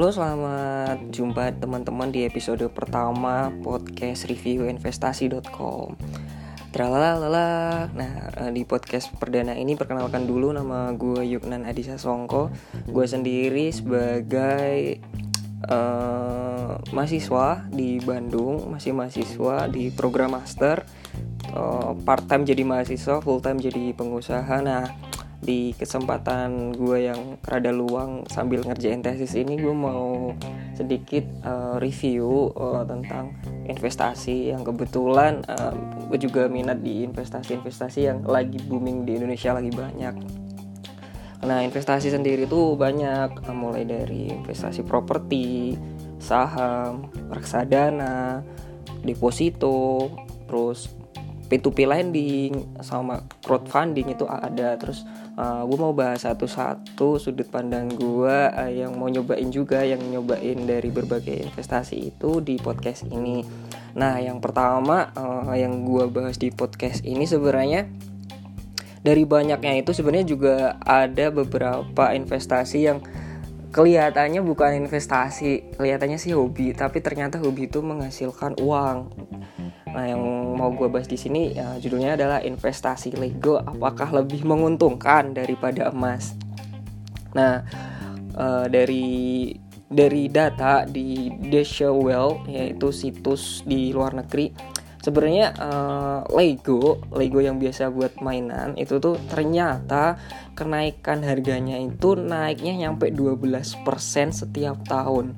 Halo, selamat jumpa teman-teman di episode pertama podcast review investasi.com. Tralalala. Nah, eh, di podcast perdana ini perkenalkan dulu nama gue Yuknan Adisa Songko. Gue sendiri sebagai uh, mahasiswa di Bandung, masih mahasiswa di program master. Uh, part time jadi mahasiswa, full time jadi pengusaha. Nah, di kesempatan gue yang rada luang sambil ngerjain tesis ini gue mau sedikit uh, review uh, tentang investasi yang kebetulan uh, gue juga minat di investasi-investasi yang lagi booming di Indonesia lagi banyak. Nah investasi sendiri tuh banyak mulai dari investasi properti, saham, reksadana, deposito, terus P2P lending sama crowdfunding itu ada. Terus uh, gue mau bahas satu-satu sudut pandang gue uh, yang mau nyobain juga yang nyobain dari berbagai investasi itu di podcast ini. Nah yang pertama uh, yang gue bahas di podcast ini sebenarnya dari banyaknya itu sebenarnya juga ada beberapa investasi yang kelihatannya bukan investasi kelihatannya sih hobi tapi ternyata hobi itu menghasilkan uang Nah, yang mau gue bahas di sini ya, judulnya adalah investasi Lego apakah lebih menguntungkan daripada emas. Nah, uh, dari dari data di Deutsche Well yaitu situs di luar negeri sebenarnya uh, Lego Lego yang biasa buat mainan itu tuh ternyata kenaikan harganya itu naiknya nyampe 12% setiap tahun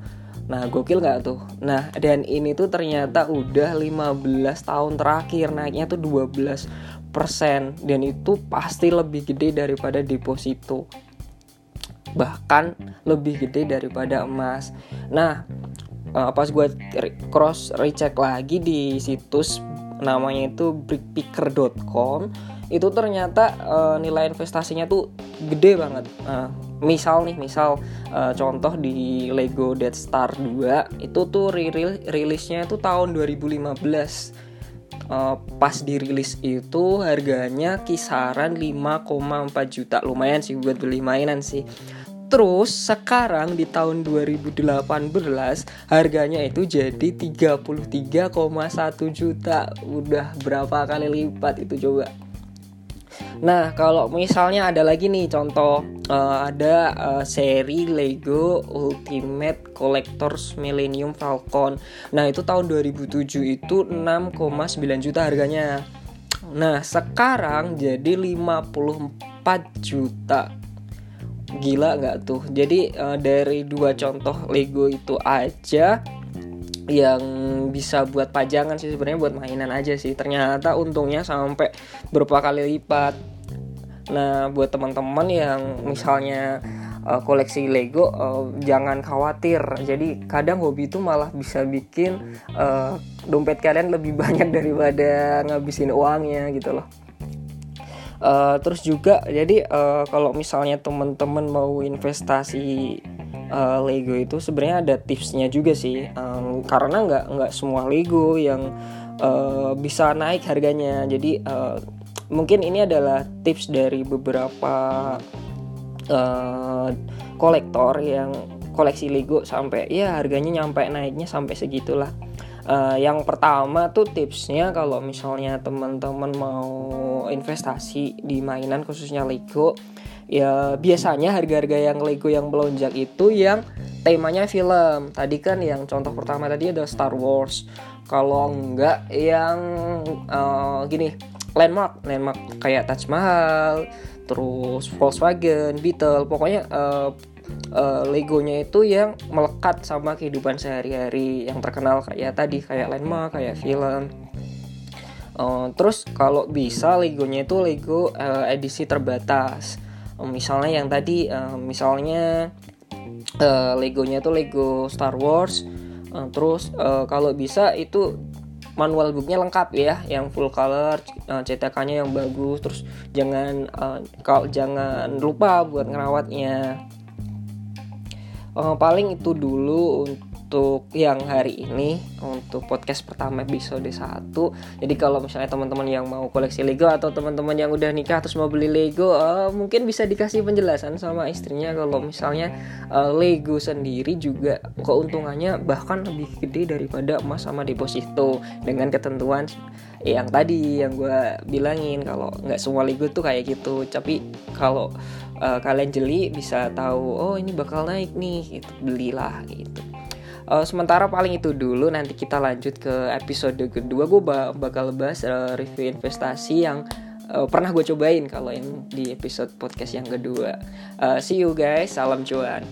Nah gokil nggak tuh? Nah dan ini tuh ternyata udah 15 tahun terakhir naiknya tuh 12 persen dan itu pasti lebih gede daripada deposito bahkan lebih gede daripada emas. Nah uh, pas gue cross recheck lagi di situs namanya itu brickpicker.com itu ternyata uh, nilai investasinya tuh gede banget. Uh, misal nih, misal uh, contoh di Lego Dead Star 2 itu tuh rilisnya itu tahun 2015. Uh, pas dirilis itu harganya kisaran 5,4 juta lumayan sih buat beli mainan sih Terus sekarang di tahun 2018 harganya itu jadi 33,1 juta. Udah berapa kali lipat itu coba. Nah, kalau misalnya ada lagi nih contoh uh, ada uh, seri Lego Ultimate Collectors Millennium Falcon. Nah, itu tahun 2007 itu 6,9 juta harganya. Nah, sekarang jadi 54 juta. Gila nggak tuh? Jadi uh, dari dua contoh Lego itu aja yang bisa buat pajangan sih sebenarnya buat mainan aja sih. Ternyata untungnya sampai berapa kali lipat. Nah buat teman-teman yang misalnya uh, koleksi Lego uh, jangan khawatir. Jadi kadang hobi itu malah bisa bikin uh, dompet kalian lebih banyak daripada ngabisin uangnya gitu loh. Uh, terus juga jadi uh, kalau misalnya teman-teman mau investasi uh, Lego itu sebenarnya ada tipsnya juga sih. Um, karena nggak nggak semua Lego yang uh, bisa naik harganya. Jadi uh, mungkin ini adalah tips dari beberapa uh, kolektor yang koleksi Lego sampai ya harganya nyampe naiknya sampai segitulah. Uh, yang pertama tuh tipsnya kalau misalnya teman-teman mau investasi di mainan khususnya Lego ya biasanya harga-harga yang Lego yang melonjak itu yang temanya film. Tadi kan yang contoh pertama tadi ada Star Wars. Kalau enggak yang uh, gini landmark. Landmark kayak Taj Mahal terus Volkswagen Beetle. Pokoknya uh, uh, Legonya itu yang melekat sama kehidupan sehari-hari. Yang terkenal kayak tadi kayak landmark kayak film. Uh, terus kalau bisa Legonya itu Lego uh, edisi terbatas misalnya yang tadi uh, misalnya uh, Legonya itu Lego Star Wars. Uh, terus uh, kalau bisa itu manual booknya lengkap ya yang full color uh, cetakannya yang bagus terus jangan uh, kalau jangan lupa buat ngerawatnya. Uh, paling itu dulu untuk yang hari ini untuk podcast pertama episode 1 jadi kalau misalnya teman-teman yang mau koleksi Lego atau teman-teman yang udah nikah terus mau beli Lego uh, mungkin bisa dikasih penjelasan sama istrinya kalau misalnya uh, Lego sendiri juga keuntungannya bahkan lebih gede daripada emas sama deposito. Dengan ketentuan yang tadi yang gue bilangin kalau nggak semua Lego tuh kayak gitu. Tapi kalau uh, kalian jeli bisa tahu oh ini bakal naik nih gitu. Belilah gitu uh, sementara paling itu dulu nanti kita lanjut ke episode kedua. Gue bakal bahas uh, review investasi yang uh, pernah gue cobain kalau yang di episode podcast yang kedua. Uh, see you guys salam cuan